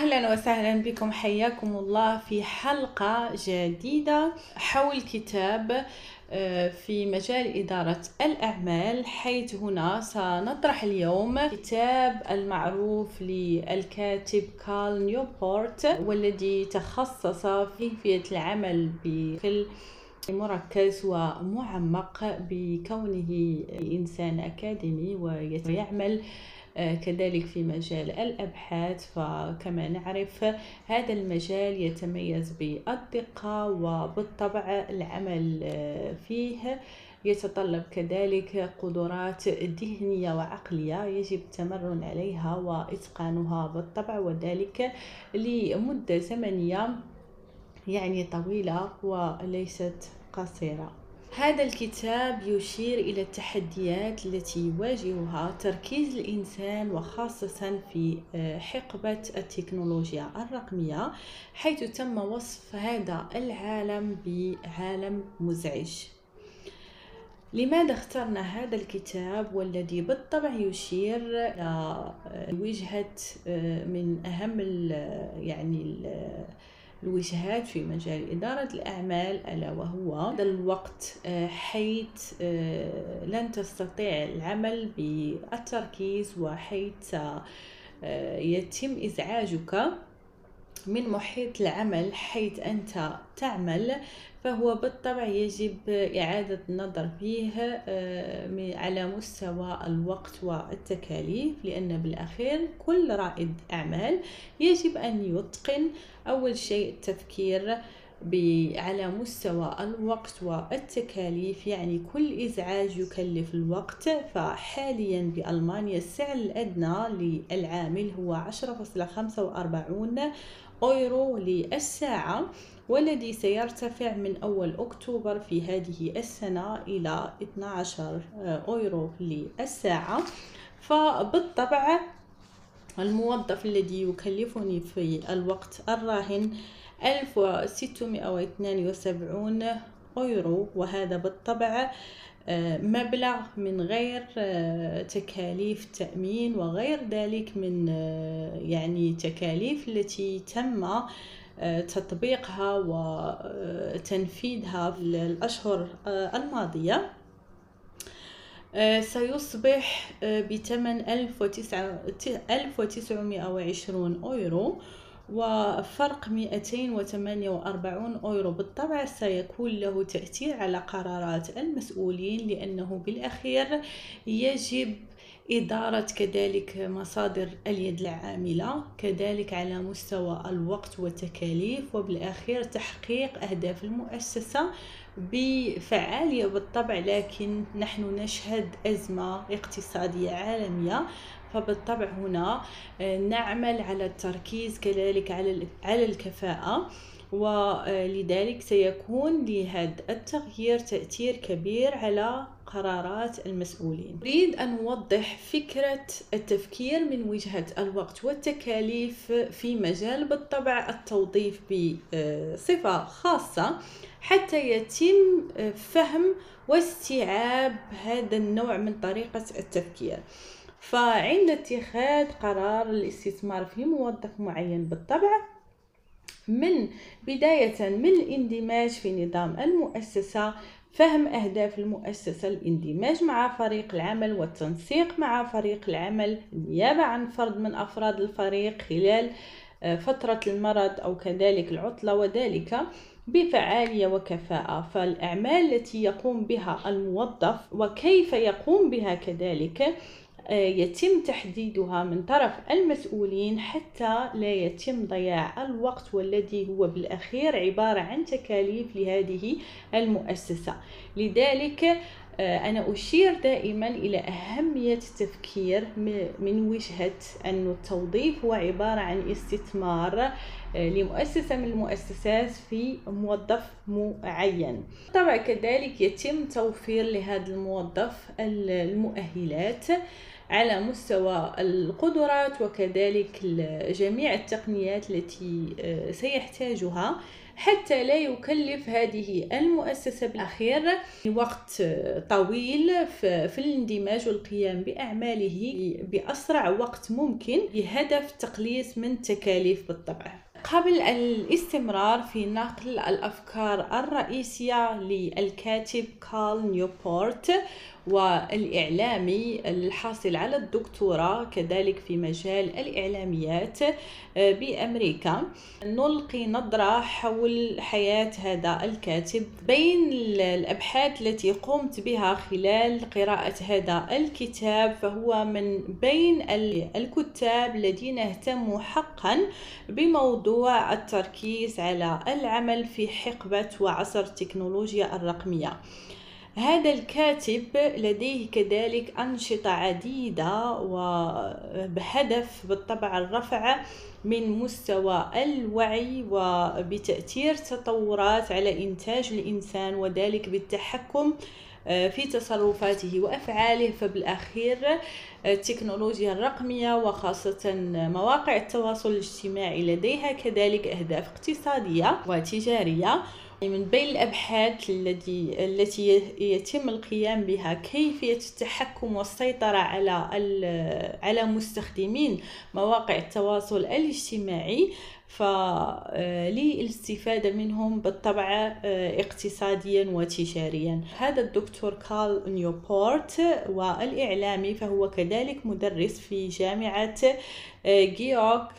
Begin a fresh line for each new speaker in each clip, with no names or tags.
أهلا وسهلا بكم. حياكم الله في حلقة جديدة حول كتاب آه، في مجال إدارة الأعمال. حيث هنا سنطرح اليوم كتاب المعروف للكاتب كارل نيوبورت والذي تخصص في كيفية العمل بشكل مركز ومعمق بكونه إنسان أكاديمي ويعمل كذلك في مجال الأبحاث. فكما نعرف هذا المجال يتميز بالدقة وبالطبع العمل آه، فيه. يتطلب كذلك قدرات ذهنية وعقلية يجب التمرن عليها وإتقانها بالطبع وذلك لمدة زمنية يعني طويلة وليست قصيرة. هذا الكتاب يشير إلى التحديات التي يواجهها تركيز الإنسان وخاصة في آه، حقبة التكنولوجيا الرقمية حيث تم وصف هذا العالم بعالم مزعج. لماذا اخترنا هذا الكتاب والذي بالطبع يشير إلى آه، وجهة آه، من أهم يعني الوجهات في مجال إدارة الأعمال ألا وهو الوقت آه، حيث آه، لن تستطيع العمل بالتركيز وحيث آه، يتم إزعاجك. من محيط العمل حيث أنت تعمل فهو بالطبع يجب إعادة النظر فيه آه، على مستوى الوقت والتكاليف لأن بالأخير كل رائد أعمال يجب أن يتقن أول شيء التفكير على مستوى الوقت والتكاليف يعني كل إزعاج يكلف الوقت. فحاليا بألمانيا السعر الأدنى للعامل هو 10.45 أورو للساعة والذي سيرتفع من أول أكتوبر في هذه السنة إلى 12 أورو للساعة. فبالطبع الموظف الذي يكلفني في الوقت الراهن 1672 أورو وهذا بالطبع آه، مبلغ من غير آه، تكاليف تأمين وغير ذلك من آه، يعني تكاليف التي تم تطبيقها وتنفيذها في الأشهر الماضية. سيصبح بثمن 1920 أورو وفرق 248 أورو بالطبع سيكون له تأثير على قرارات المسؤولين لأنه بالأخير يجب إدارة كذلك مصادر اليد العاملة كذلك على مستوى الوقت والتكاليف وبالأخير تحقيق أهداف المؤسسة بفعالية. بالطبع لكن نحن نشهد أزمة اقتصادية عالمية فبالطبع هنا آه، نعمل على التركيز كذلك على على الكفاءة. ولذلك سيكون لهذا التغيير تأثير كبير على قرارات المسؤولين. أريد أن أوضح فكرة التفكير من وجهة الوقت والتكاليف في مجال بالطبع التوظيف بصفة خاصة حتى يتم فهم واستيعاب هذا النوع من طريقة التفكير. فعند اتخاذ قرار الاستثمار في موظف معين بالطبع من بداية من الاندماج في نظام المؤسسة فهم أهداف المؤسسة الاندماج مع فريق العمل والتنسيق مع فريق العمل النيابة عن فرد من أفراد الفريق خلال آه، فترة المرض أو كذلك العطلة وذلك بفعالية وكفاءة. فالأعمال التي يقوم بها الموظف وكيف يقوم بها كذلك يتم تحديدها من طرف المسؤولين حتى لا يتم ضياع الوقت والذي هو بالأخير عبارة عن تكاليف لهذه المؤسسة. لذلك آه، أنا أشير دائما إلى أهمية التفكير من وجهة أن التوظيف هو عبارة عن استثمار آه، لمؤسسة من المؤسسات في موظف معين. طبعا كذلك يتم توفير لهذا الموظف المؤهلات. على مستوى القدرات وكذلك جميع التقنيات التي آه، سيحتاجها حتى لا يكلف هذه المؤسسة بالأخير وقت طويل في الاندماج والقيام بأعماله بأسرع وقت ممكن بهدف تقليص من التكاليف بالطبع. قبل الاستمرار في نقل الأفكار الرئيسية للكاتب كارل نيوبورت والإعلامي الحاصل على الدكتوراه كذلك في مجال الإعلاميات آه، بأمريكا. نلقي نظرة حول حياة هذا الكاتب بين الأبحاث التي قمت بها خلال قراءة هذا الكتاب فهو من بين الكتاب الذين اهتموا حقا بموضوع التركيز على العمل في حقبة وعصر التكنولوجيا الرقمية. هذا الكاتب لديه كذلك أنشطة عديدة وبهدف بالطبع الرفع من مستوى الوعي وبتأثير تطورات على إنتاج الإنسان وذلك بالتحكم آه، في تصرفاته وأفعاله. فبالأخير التكنولوجيا الرقمية وخاصة مواقع التواصل الاجتماعي لديها كذلك أهداف اقتصادية وتجارية. من بين الأبحاث التي التي يتم القيام بها كيفية التحكم والسيطرة على على مستخدمين مواقع التواصل الاجتماعي؟ فللاستفادة منهم بالطبع آه، اقتصاديا وتجاريا. هذا الدكتور كارل نيوبورت والإعلامي فهو كذلك مدرس في جامعة آه، جيوك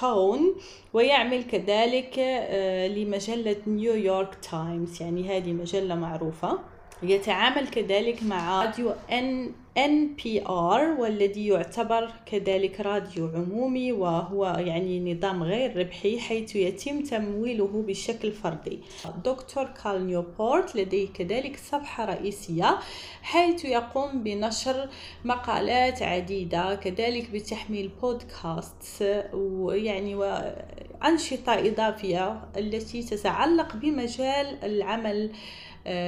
تاون ويعمل كذلك آه، لمجلة نيويورك تايمز يعني هذه مجلة معروفة. يتعامل كذلك مع راديو ان NPR والذي يعتبر كذلك راديو عمومي وهو يعني نظام غير ربحي حيث يتم تمويله بشكل فردي. دكتور كارل نيوبورت لديه كذلك صفحة رئيسية حيث يقوم بنشر مقالات عديدة كذلك بتحميل بودكاست ويعني وأنشطة إضافية التي تتعلق بمجال العمل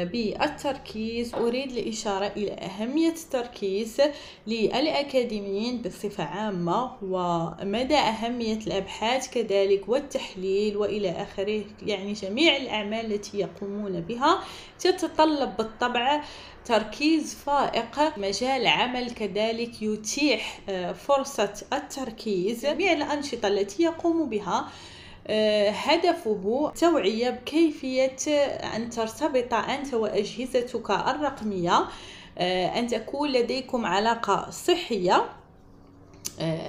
بالتركيز أريد الإشارة إلى أهمية التركيز للأكاديميين بصفة عامة ومدى أهمية الأبحاث كذلك والتحليل وإلى آخره. يعني جميع الأعمال التي يقومون بها تتطلب بالطبع تركيز فائق. مجال عمل كذلك يتيح آه، فرصة التركيز. جميع الأنشطة التي يقوم بها هدفه توعية بكيفية أن ترتبط أنت وأجهزتك الرقمية أن تكون لديكم علاقة صحية.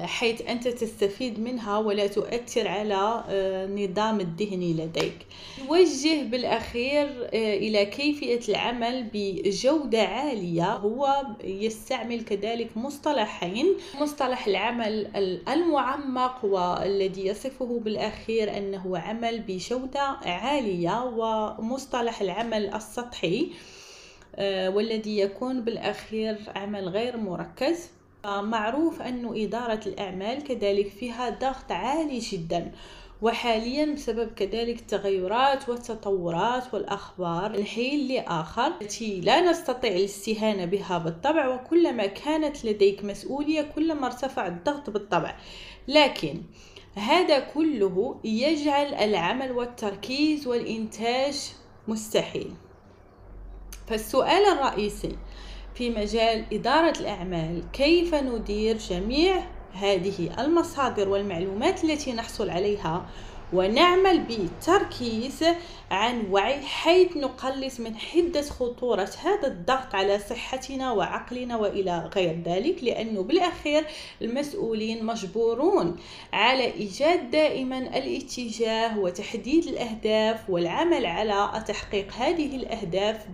حيث أنت تستفيد منها ولا تؤثر على النظام الذهني لديك. يوجه بالأخير إلى كيفية العمل بجودة عالية. هو يستعمل كذلك مصطلحين. مصطلح العمل المعمق والذي يصفه بالأخير أنه عمل بجودة عالية ومصطلح العمل السطحي آه، والذي يكون بالأخير عمل غير مركز. معروف أن إدارة الأعمال كذلك فيها ضغط عالي جدا وحاليا بسبب كذلك التغيرات والتطورات والأخبار من حين لآخر التي لا نستطيع الاستهانة بها بالطبع وكلما كانت لديك مسؤولية كلما ارتفع الضغط بالطبع. لكن هذا كله يجعل العمل والتركيز والإنتاج مستحيل. فالسؤال الرئيسي في مجال إدارة الأعمال كيف ندير جميع هذه المصادر والمعلومات التي نحصل عليها؟ ونعمل بتركيز عن وعي حيث نقلص من حدة خطورة هذا الضغط على صحتنا وعقلنا وإلى غير ذلك لأنه بالأخير المسؤولين مجبورون على إيجاد دائما الاتجاه وتحديد الأهداف والعمل على تحقيق هذه الأهداف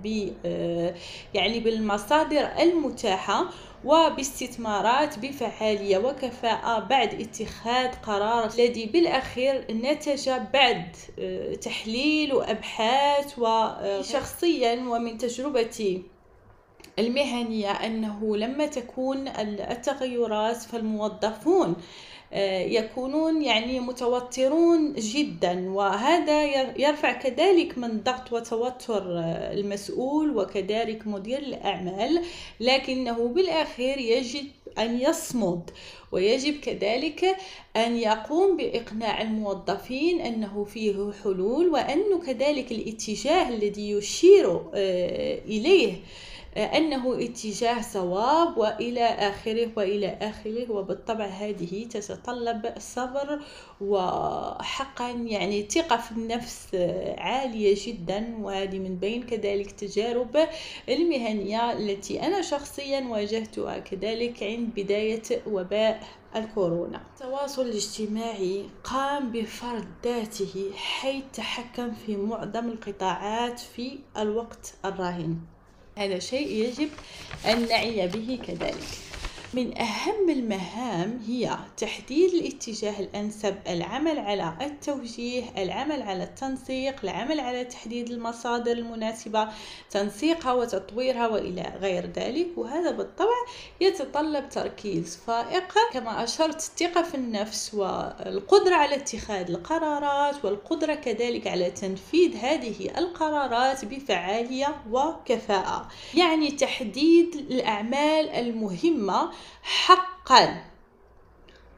آه، يعني بالمصادر المتاحة. وباستثمارات بفعالية وكفاءة بعد اتخاذ قرار الذي بالأخير نتج بعد آه، تحليل وأبحاث وشخصيا آه، ومن تجربتي المهنية أنه لما تكون التغيرات فالموظفون يكونون يعني متوترون جدا وهذا يرفع كذلك من ضغط وتوتر آه، المسؤول وكذلك مدير الأعمال لكنه بالأخير يجب أن يصمد ويجب كذلك أن يقوم بإقناع الموظفين أنه فيه حلول وأنه كذلك الاتجاه الذي يشير آه، إليه أنه اتجاه صواب وإلى آخره وإلى آخره وبالطبع هذه تتطلب صبر وحقا يعني ثقة في النفس عالية جدا وهذه من بين كذلك تجارب المهنية التي أنا شخصيا واجهتها كذلك عند بداية وباء الكورونا. التواصل الاجتماعي قام بفرض ذاته حيث تحكم في معظم القطاعات في الوقت الراهن. هذا شيء يجب أن نعي به كذلك. من أهم المهام هي تحديد الاتجاه الأنسب العمل على التوجيه العمل على التنسيق العمل على تحديد المصادر المناسبة تنسيقها وتطويرها وإلى غير ذلك. وهذا بالطبع يتطلب تركيز فائق. كما أشرت الثقة في النفس والقدرة على اتخاذ القرارات والقدرة كذلك على تنفيذ هذه القرارات بفعالية وكفاءة. يعني تحديد الأعمال المهمة حقا.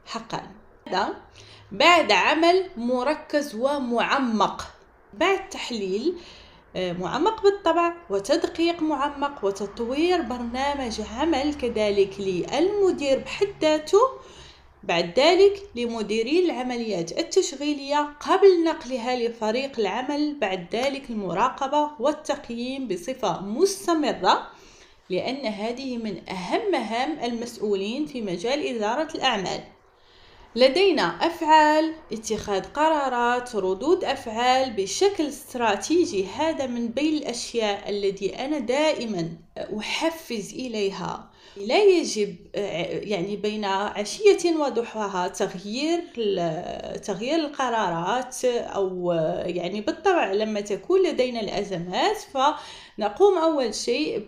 حقا. هذا بعد عمل مركز ومعمق. بعد تحليل آه، معمق بالطبع وتدقيق معمق وتطوير برنامج عمل كذلك للمدير بحد ذاته بعد ذلك لمديري العمليات التشغيلية قبل نقلها لفريق العمل. بعد ذلك المراقبة والتقييم بصفة مستمرة. لأن هذه من أهم مهام المسؤولين في مجال إدارة الأعمال. لدينا أفعال اتخاذ قرارات ردود أفعال بشكل استراتيجي هذا من بين الأشياء التي أنا دائما أحفز إليها. لا يجب يعني بين عشية وضحاها تغيير تغيير القرارات أو يعني بالطبع لما تكون لدينا الأزمات فنقوم أول شيء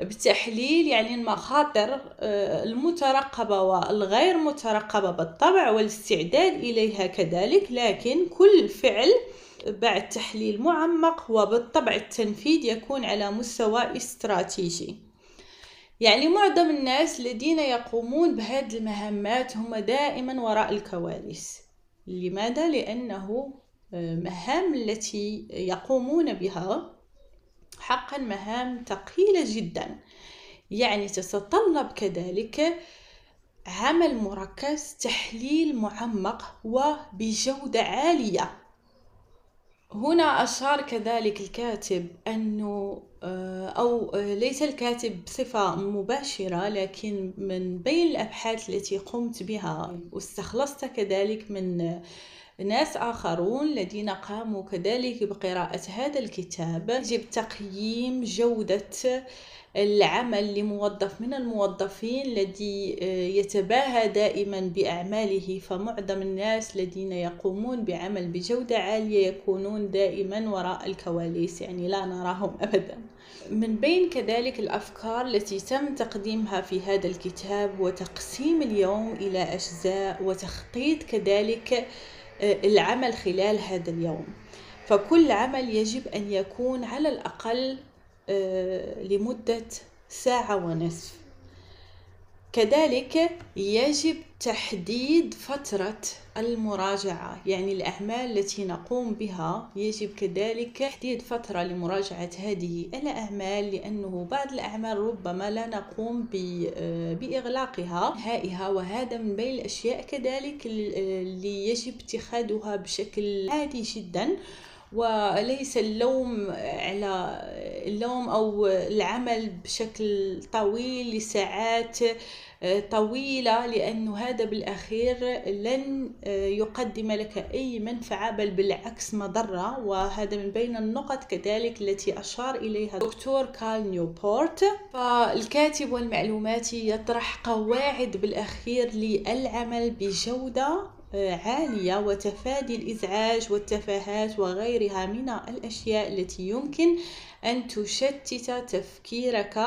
بتحليل يعني المخاطر المترقبة والغير مترقبة بالطبع والاستعداد إليها كذلك لكن كل فعل بعد تحليل معمق وبالطبع التنفيذ يكون على مستوى استراتيجي. يعني معظم الناس الذين يقومون بهذه المهمات هم دائما وراء الكواليس. لماذا؟ لأنه آه، مهام التي يقومون بها حقا مهام ثقيلة جدا. يعني تتطلب كذلك عمل مركز تحليل معمق وبجودة عالية. هنا أشار كذلك الكاتب أنه آه، أو آه، ليس الكاتب بصفة مباشرة لكن من بين الأبحاث التي قمت بها واستخلصت كذلك من ناس آخرون الذين قاموا كذلك بقراءة هذا الكتاب يجب تقييم جودة العمل لموظف من الموظفين الذي آه، يتباهى دائما بأعماله فمعظم الناس الذين يقومون بعمل بجودة عالية يكونون دائما وراء الكواليس يعني لا نراهم أبدا. من بين كذلك الأفكار التي تم تقديمها في هذا الكتاب وتقسيم اليوم إلى أجزاء وتخطيط كذلك آه، العمل خلال هذا اليوم. فكل عمل يجب أن يكون على الأقل لمدة ساعة ونصف. كذلك يجب تحديد فترة المراجعة يعني الأعمال التي نقوم بها. يجب كذلك تحديد فترة لمراجعة هذه الأعمال لأنه بعض الأعمال ربما لا نقوم آه، بإغلاقها نهائها وهذا من بين الأشياء كذلك اللي يجب اتخاذها بشكل عادي جدا. وليس اللوم على اللوم أو العمل بشكل طويل لساعات آه، طويلة لأنه هذا بالأخير لن آه، يقدم لك أي منفعة بل بالعكس مضرة. وهذا من بين النقط كذلك التي أشار إليها دكتور كارل نيوبورت. فالكاتب والمعلوماتي يطرح قواعد بالأخير للعمل بجودة عالية وتفادي الإزعاج والتفاهات وغيرها من الأشياء التي يمكن أن تشتت تفكيرك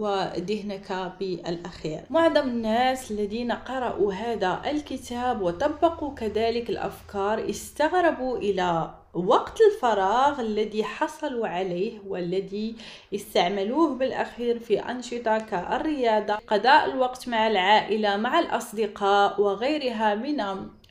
وذهنك بالأخير. معظم الناس الذين قرأوا هذا الكتاب وطبقوا كذلك الأفكار استغربوا إلى وقت الفراغ الذي حصلوا عليه والذي استعملوه بالأخير في أنشطة كالرياضة قضاء الوقت مع العائلة مع الأصدقاء وغيرها من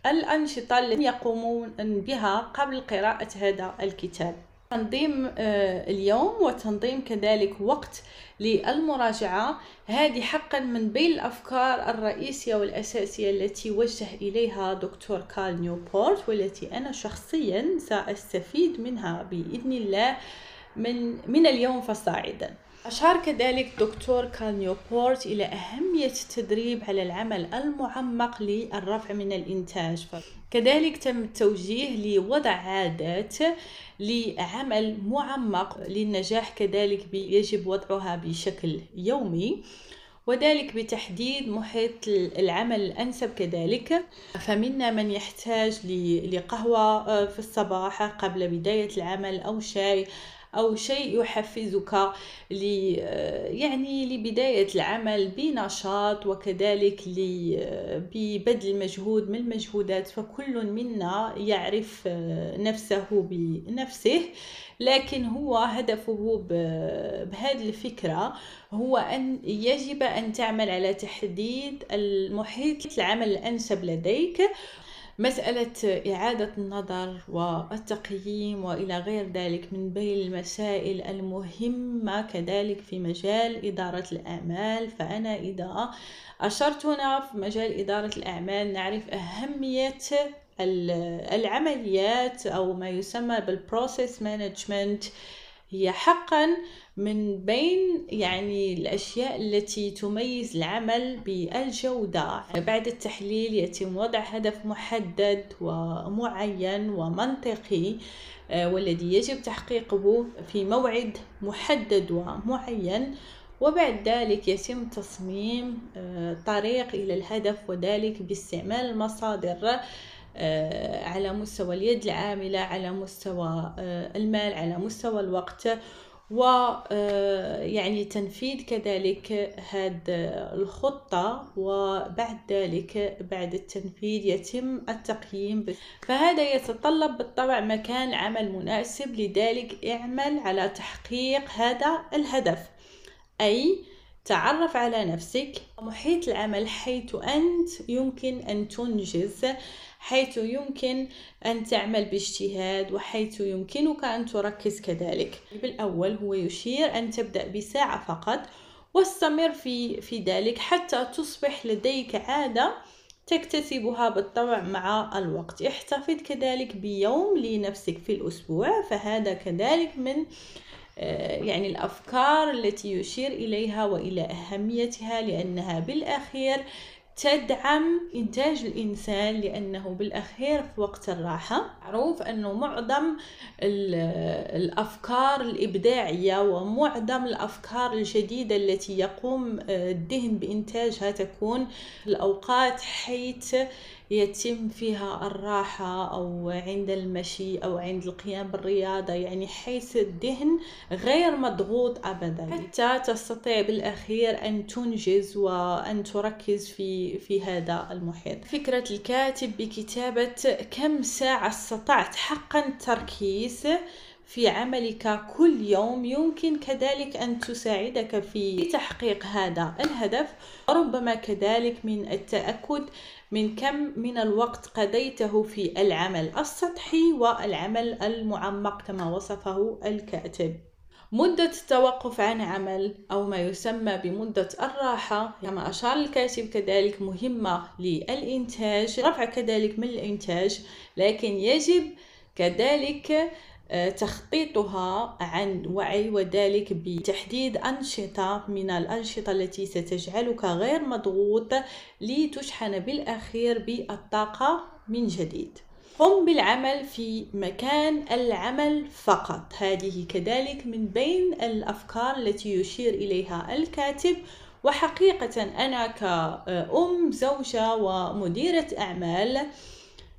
الأنشطة التي يقومون بها قبل قراءة هذا الكتاب. تنظيم آه، اليوم وتنظيم كذلك وقت للمراجعة. هذه حقا من بين الأفكار الرئيسية والأساسية التي وجه إليها دكتور كارل نيوبورت والتي أنا شخصيا سأستفيد منها بإذن الله من, من اليوم فصاعدا. أشار كذلك دكتور كارل نيوبورت إلى أهمية التدريب على العمل المعمق للرفع من الإنتاج. كذلك تم التوجيه لوضع عادات لعمل معمق للنجاح كذلك يجب وضعها بشكل يومي وذلك بتحديد محيط العمل الأنسب كذلك. فمنا من يحتاج لقهوة آه، في الصباح قبل بداية العمل أو شاي أو شيء يحفزك ل يعني لبداية العمل بنشاط وكذلك ببذل مجهود من المجهودات فكل منا يعرف نفسه بنفسه. لكن هو هدفه بهذه الفكرة هو أن يجب أن تعمل على تحديد المحيط. العمل الأنسب لديك مسألة إعادة النظر والتقييم وإلى غير ذلك من بين المسائل المهمة كذلك في مجال إدارة الأعمال. فأنا إذا أشرت هنا في مجال إدارة الأعمال نعرف أهمية العمليات أو ما يسمى بال process management هي حقا من بين يعني الأشياء التي تميز العمل بالجودة. بعد التحليل يتم وضع هدف محدد ومعين ومنطقي آه، والذي يجب تحقيقه في موعد محدد ومعين. وبعد ذلك يتم تصميم آه، طريق إلى الهدف وذلك باستعمال المصادر على مستوى اليد العاملة على مستوى المال على مستوى الوقت. ويعني آه، تنفيذ كذلك هذه الخطة. وبعد ذلك بعد التنفيذ يتم التقييم فهذا يتطلب بالطبع مكان عمل مناسب. لذلك اعمل على تحقيق هذا الهدف. أي تعرف على نفسك. محيط العمل حيث أنت يمكن أن تنجز حيث يمكن أن تعمل باجتهاد وحيث يمكنك أن تركز كذلك. بالأول هو يشير أن تبدأ بساعة فقط واستمر في, في ذلك حتى تصبح لديك عادة تكتسبها بالطبع مع الوقت. احتفظ كذلك بيوم لنفسك في الأسبوع فهذا كذلك من آه، يعني الأفكار التي يشير إليها وإلى أهميتها لأنها بالأخير تدعم إنتاج الإنسان لأنه بالأخير في وقت الراحة. معروف أنه معظم الأفكار الإبداعية ومعظم الأفكار الجديدة التي يقوم آه، الذهن بإنتاجها تكون الأوقات حيث يتم فيها الراحة أو عند المشي أو عند القيام بالرياضة يعني حيث الذهن غير مضغوط أبدا. حتى تستطيع بالأخير أن تنجز وأن تركز في, في هذا المحيط. فكرة الكاتب بكتابة كم ساعة استطعت حقا التركيز؟ في عملك كل يوم يمكن كذلك أن تساعدك في تحقيق هذا الهدف. ربما كذلك من التأكد من كم من الوقت قضيته في العمل السطحي والعمل المعمق كما وصفه الكاتب. مدة التوقف عن عمل أو ما يسمى بمدة الراحة كما أشار الكاتب كذلك مهمة للإنتاج. رفع كذلك من الإنتاج لكن يجب كذلك تخطيطها عن وعي وذلك بتحديد أنشطة من الأنشطة التي ستجعلك غير مضغوط لتشحن بالأخير بالطاقة من جديد. قم بالعمل في مكان العمل فقط. هذه كذلك من بين الأفكار التي يشير إليها الكاتب. وحقيقة أنا كأم زوجة ومديرة أعمال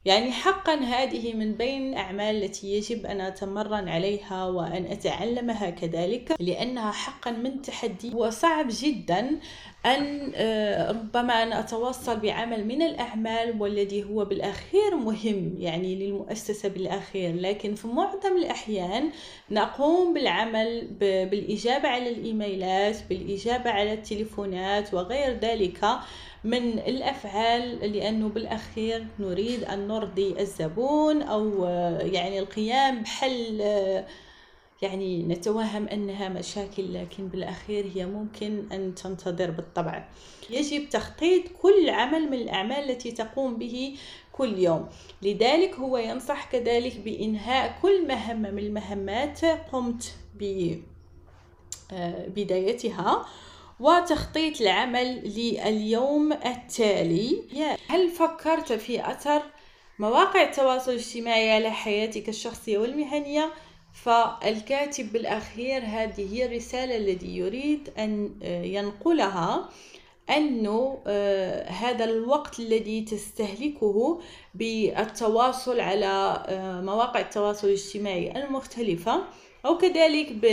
يعني حقا هذه من بين الأعمال التي يجب أن أتمرن عليها وأن أتعلمها كذلك لأنها حقا من تحدي. وصعب جدا أن آه، ربما أن أتوصل بعمل من الأعمال والذي هو بالأخير مهم يعني للمؤسسة بالأخير. لكن في معظم الأحيان نقوم بالعمل بالإجابة على الإيميلات بالإجابة على التليفونات وغير ذلك. من الأفعال لأنه بالأخير نريد أن نرضي الزبون أو آه، يعني القيام بحل آه، يعني نتوهم أنها مشاكل لكن بالأخير هي ممكن أن تنتظر بالطبع. يجب تخطيط كل عمل من الأعمال التي تقوم به كل يوم. لذلك هو ينصح كذلك بإنهاء كل مهمة من المهمات قمت ببدايتها آه، وتخطيط العمل لليوم التالي هل فكرت في أثر مواقع التواصل الاجتماعي على حياتك الشخصية والمهنية؟ فالكاتب بالأخير هذه هي الرسالة التي يريد أن آه، ينقلها أنه آه، هذا الوقت الذي تستهلكه بالتواصل على آه، مواقع التواصل الاجتماعي المختلفة أو كذلك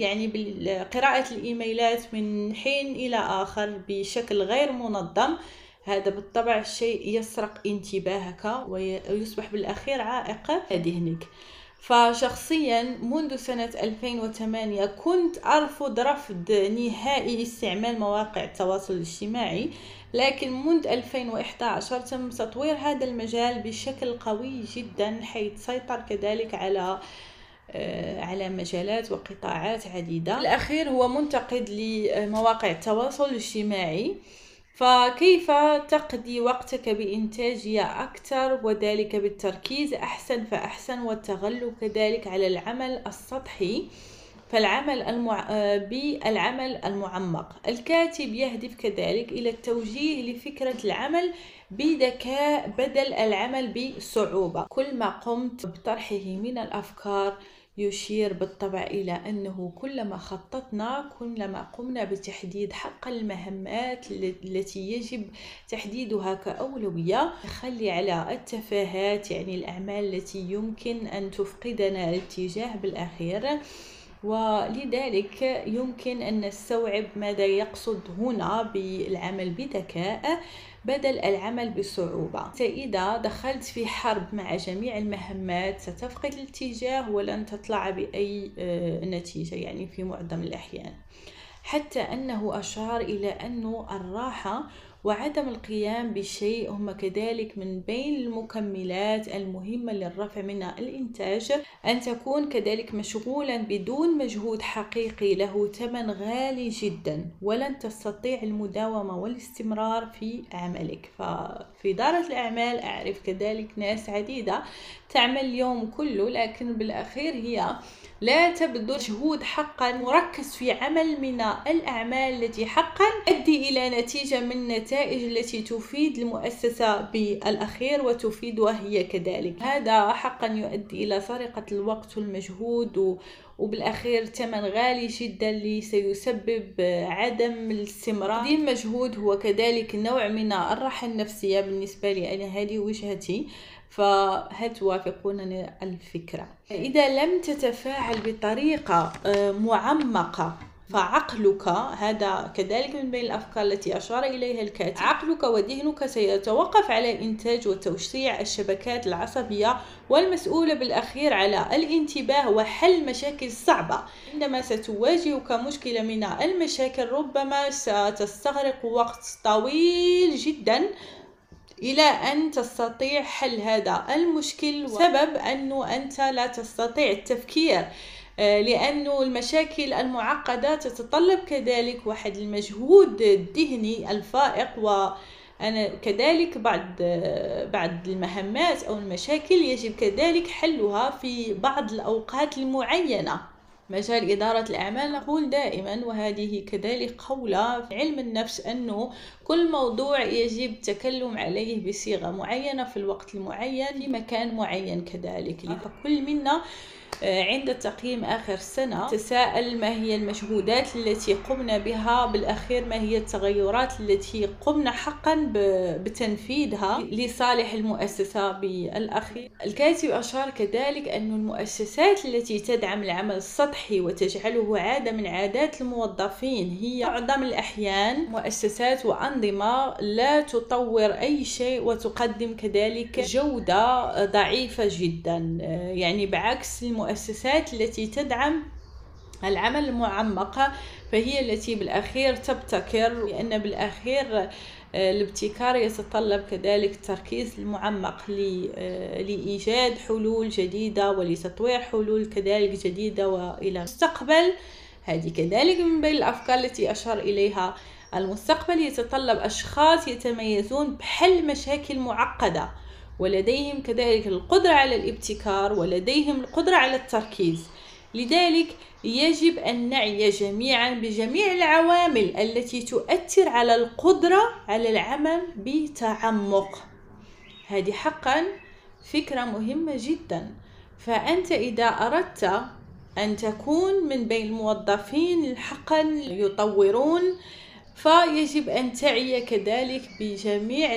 يعني بقراءة الإيميلات من حين إلى آخر بشكل غير منظم. هذا بالطبع شيء يسرق انتباهك ويصبح بالأخير عائق. لذهنك فشخصيا منذ سنة 2008 كنت أرفض رفض نهائي استعمال مواقع التواصل الاجتماعي لكن منذ 2011 تم تطوير هذا المجال بشكل قوي جدا حيث سيطر كذلك على آه، على مجالات وقطاعات عديدة. الأخير هو منتقد لمواقع التواصل الاجتماعي. فكيف تقضي وقتك بإنتاجية أكثر وذلك بالتركيز؟ أحسن فأحسن والتغلب كذلك على العمل السطحي. فالعمل المع... بالعمل المعمق. الكاتب يهدف كذلك إلى التوجيه لفكرة العمل بذكاء بدل العمل بصعوبة. كل ما قمت بطرحه من الأفكار يشير بالطبع إلى أنه كلما خططنا كلما قمنا بتحديد حق المهمات التي يجب تحديدها كأولوية نخلي على التفاهات يعني الأعمال التي يمكن أن تفقدنا الاتجاه بالأخير. ولذلك يمكن أن نستوعب ماذا يقصد هنا بالعمل بذكاء. بدل العمل بصعوبة. إذا دخلت في حرب مع جميع المهمات ستفقد الاتجاه ولن تطلع بأي آه، نتيجة يعني في معظم الأحيان. حتى أنه أشار إلى أنه الراحة وعدم القيام بشيء هم كذلك من بين المكملات المهمة للرفع من الإنتاج. أن تكون كذلك مشغولا بدون مجهود حقيقي له ثمن غالي جدا ولن تستطيع المداومة والاستمرار في عملك. ففي إدارة الأعمال أعرف كذلك ناس عديدة تعمل اليوم كله لكن بالأخير هي لا تبذل مجهود حقا مركز في عمل من الأعمال التي حقا تؤدي إلى نتيجة من النتائج التي تفيد المؤسسة بالأخير وتفيدها هي كذلك. هذا حقا يؤدي إلى سرقة الوقت والمجهود وبالأخير ثمن غالي جدا اللي سيسبب عدم الاستمرار. تقديم مجهود هو كذلك نوع من الراحة النفسية بالنسبة لي أنا هذه وجهتي. فهل توافقونني الفكرة؟ إذا لم تتفاعل بطريقة آه، معمقة فعقلك هذا كذلك من بين الأفكار التي أشار إليها الكاتب. عقلك وذهنك سيتوقف على إنتاج وتوسيع الشبكات العصبية والمسؤولة بالأخير على الانتباه وحل مشاكل صعبة. عندما ستواجهك مشكلة من المشاكل ربما ستستغرق وقت طويل جدا إلى أن تستطيع حل هذا المشكل. سبب أنه أنت لا تستطيع التفكير. لأنه المشاكل المعقدة تتطلب كذلك واحد المجهود الذهني الفائق و أنا كذلك بعد بعد المهمات أو المشاكل يجب كذلك حلها في بعض الأوقات المعينة. مجال إدارة الأعمال نقول دائما وهذه كذلك قولة في علم النفس أنه كل موضوع يجب التكلم عليه بصيغة معينة في الوقت المعين في مكان معين كذلك. فكل منا آه، عند تقييم آخر السنة تساءل ما هي المجهودات التي قمنا بها بالأخير؟ ما هي التغيرات التي قمنا حقا بتنفيذها لصالح المؤسسة بالأخير؟ الكاتب أشار كذلك أن المؤسسات التي تدعم العمل السطحي سطحي وتجعله عادة من عادات الموظفين هي معظم الأحيان مؤسسات وأنظمة لا تطور أي شيء وتقدم كذلك جودة ضعيفة جدا يعني بعكس المؤسسات التي تدعم العمل المعمق فهي التي بالأخير تبتكر لأن بالأخير آه، الابتكار يتطلب كذلك التركيز المعمق آه، لإيجاد حلول جديدة ولتطوير حلول كذلك جديدة وإلى المستقبل. هذه كذلك من بين الأفكار التي أشار إليها. المستقبل يتطلب أشخاص يتميزون بحل مشاكل معقدة. ولديهم كذلك القدرة على الابتكار ولديهم القدرة على التركيز. لذلك يجب أن نعي جميعا بجميع العوامل التي تؤثر على القدرة على العمل بتعمق. هذه حقا فكرة مهمة جدا. فأنت إذا أردت أن تكون من بين الموظفين حقا يطورون فيجب أن تعي كذلك بجميع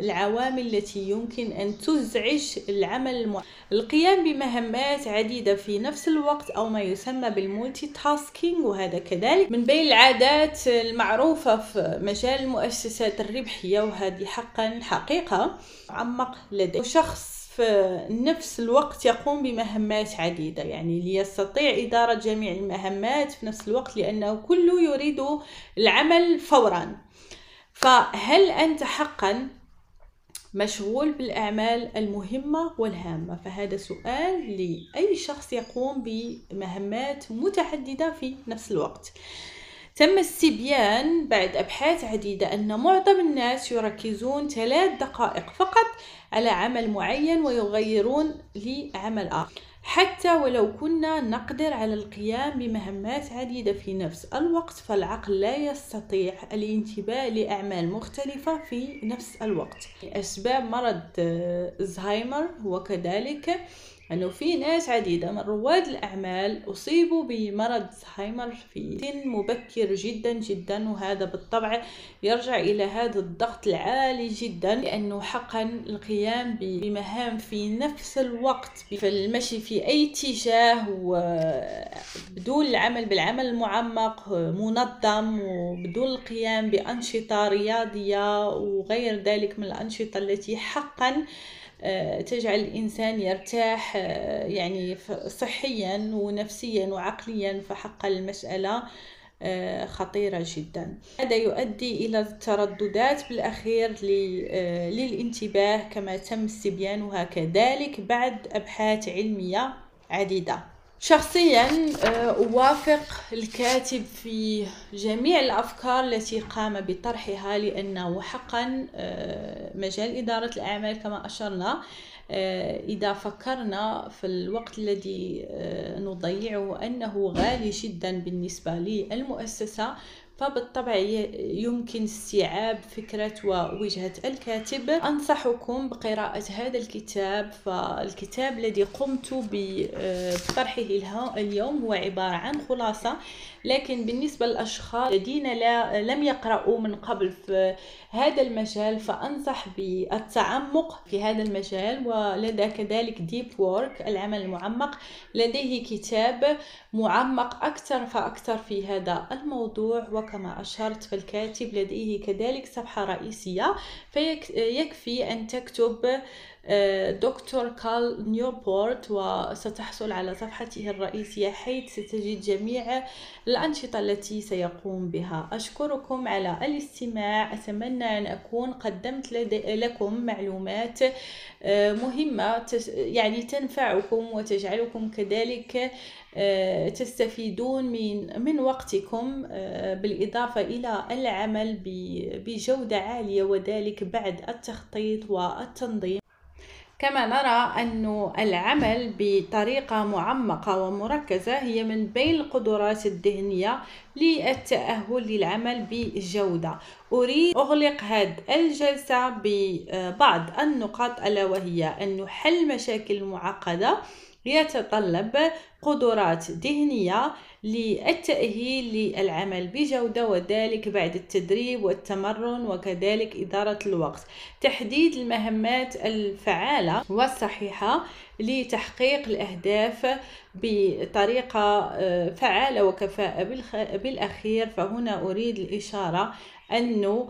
العوامل التي يمكن أن تزعج العمل الم... القيام بمهمات عديدة في نفس الوقت أو ما يسمى بالمولتي تاسكينج وهذا كذلك من بين العادات المعروفة في مجال المؤسسات الربحية وهذه حقا حقيقة عمق لدي شخص في نفس الوقت يقوم بمهمات عديدة. يعني ليستطيع إدارة جميع المهمات في نفس الوقت لأنه كله يريد العمل فورا. فهل أنت حقا مشغول بالأعمال المهمة والهامة؟ فهذا سؤال لأي شخص يقوم بمهمات متعددة في نفس الوقت. تم استبيان بعد أبحاث عديدة أن معظم الناس يركزون ثلاث دقائق فقط على عمل معين ويغيرون لعمل آخر. حتى ولو كنا نقدر على القيام بمهمات عديدة في نفس الوقت فالعقل لا يستطيع الانتباه لأعمال مختلفة في نفس الوقت. أسباب مرض الزهايمر هو كذلك أنه في ناس عديدة من رواد الأعمال أصيبوا بمرض زهايمر في سن مبكر جدا جدا وهذا بالطبع يرجع إلى هذا الضغط العالي جدا لأنه حقا القيام بمهام في نفس الوقت في المشي في أي اتجاه وبدون العمل بالعمل المعمق منظم وبدون القيام بأنشطة رياضية وغير ذلك من الأنشطة التي حقا تجعل الإنسان يرتاح آه، يعني صحيا ونفسيا وعقليا فحق المسألة آه، خطيرة جدا. هذا يؤدي إلى الترددات بالأخير للانتباه كما تم استبيانها كذلك بعد أبحاث علمية عديدة. شخصيا آه، أوافق الكاتب في جميع الأفكار التي قام بطرحها لأنه حقا آه، مجال إدارة الأعمال كما أشرنا. آه، إذا فكرنا في الوقت الذي نضيعه أنه غالي جدا بالنسبة للمؤسسة. فبالطبع يمكن استيعاب فكرة ووجهة الكاتب. أنصحكم بقراءة هذا الكتاب فالكتاب الذي قمت بطرحه اليوم هو عبارة عن خلاصة لكن بالنسبة للأشخاص الذين لا لم يقرأوا من قبل في هذا المجال فأنصح بالتعمق في هذا المجال ولدى كذلك deep work العمل المعمق. لديه كتاب معمق أكثر فأكثر في هذا الموضوع وكما أشرت فالكاتب لديه كذلك صفحة رئيسية فيكفي أن تكتب دكتور كارل نيوبورت وستحصل على صفحته الرئيسية حيث ستجد جميع الأنشطة التي سيقوم بها. أشكركم على الاستماع. أتمنى أن أكون قدمت لكم معلومات آه، مهمة يعني تنفعكم وتجعلكم كذلك آه، تستفيدون من من وقتكم بالإضافة إلى العمل بجودة عالية وذلك بعد التخطيط والتنظيم. كما نرى أن العمل بطريقة معمقة ومركزة هي من بين القدرات الذهنية للتأهل للعمل بجودة. أريد أغلق هذه الجلسة ببعض النقاط ألا وهي أن حل مشاكل معقدة يتطلب قدرات ذهنية للتأهيل للعمل بجودة وذلك بعد التدريب والتمرن وكذلك إدارة الوقت. تحديد المهمات الفعالة والصحيحة لتحقيق الأهداف بطريقة آه، فعالة وكفاءة بالأخير. فهنا أريد الإشارة أنه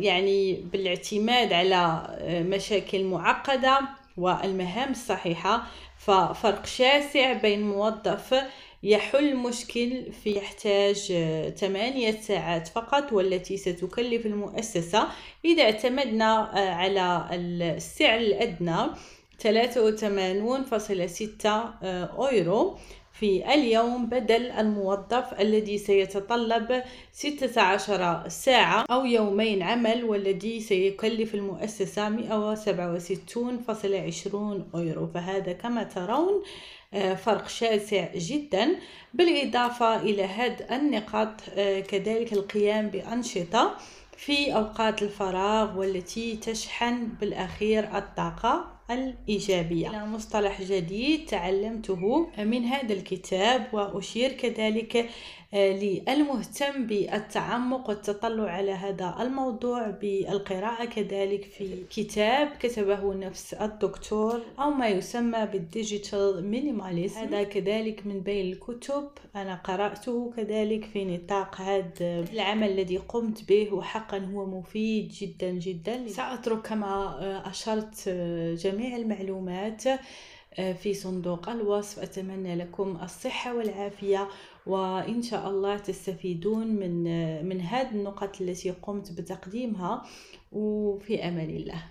يعني بالاعتماد على آه، مشاكل معقدة والمهام الصحيحة ففرق شاسع بين موظف يحل مشكل في يحتاج ثمانية ساعات فقط والتي ستكلف المؤسسة. إذا اعتمدنا على السعر الأدنى 83.6 أورو. في اليوم بدل الموظف الذي سيتطلب 16 ساعة أو يومين عمل والذي سيكلف المؤسسة 167.20 أورو فهذا كما ترون آه، فرق شاسع جدا. بالإضافة إلى هذه النقاط آه، كذلك القيام بأنشطة في أوقات الفراغ والتي تشحن بالأخير الطاقة. الإيجابية. مصطلح جديد تعلمته من هذا الكتاب وأشير كذلك للمهتم بالتعمق والتطلع على هذا الموضوع بالقراءة كذلك في كتاب كتبه نفس الدكتور أو ما يسمى بال digital minimalism. هذا كذلك من بين الكتب. أنا قرأته كذلك في نطاق هذا العمل الذي قمت به وحقا هو مفيد جدا جدا. سأترك كما آه، أشرت آه، جميع المعلومات في صندوق الوصف. أتمنى لكم الصحة والعافية. وإن شاء الله تستفيدون من من هذه النقط التي قمت بتقديمها وفي أمان الله.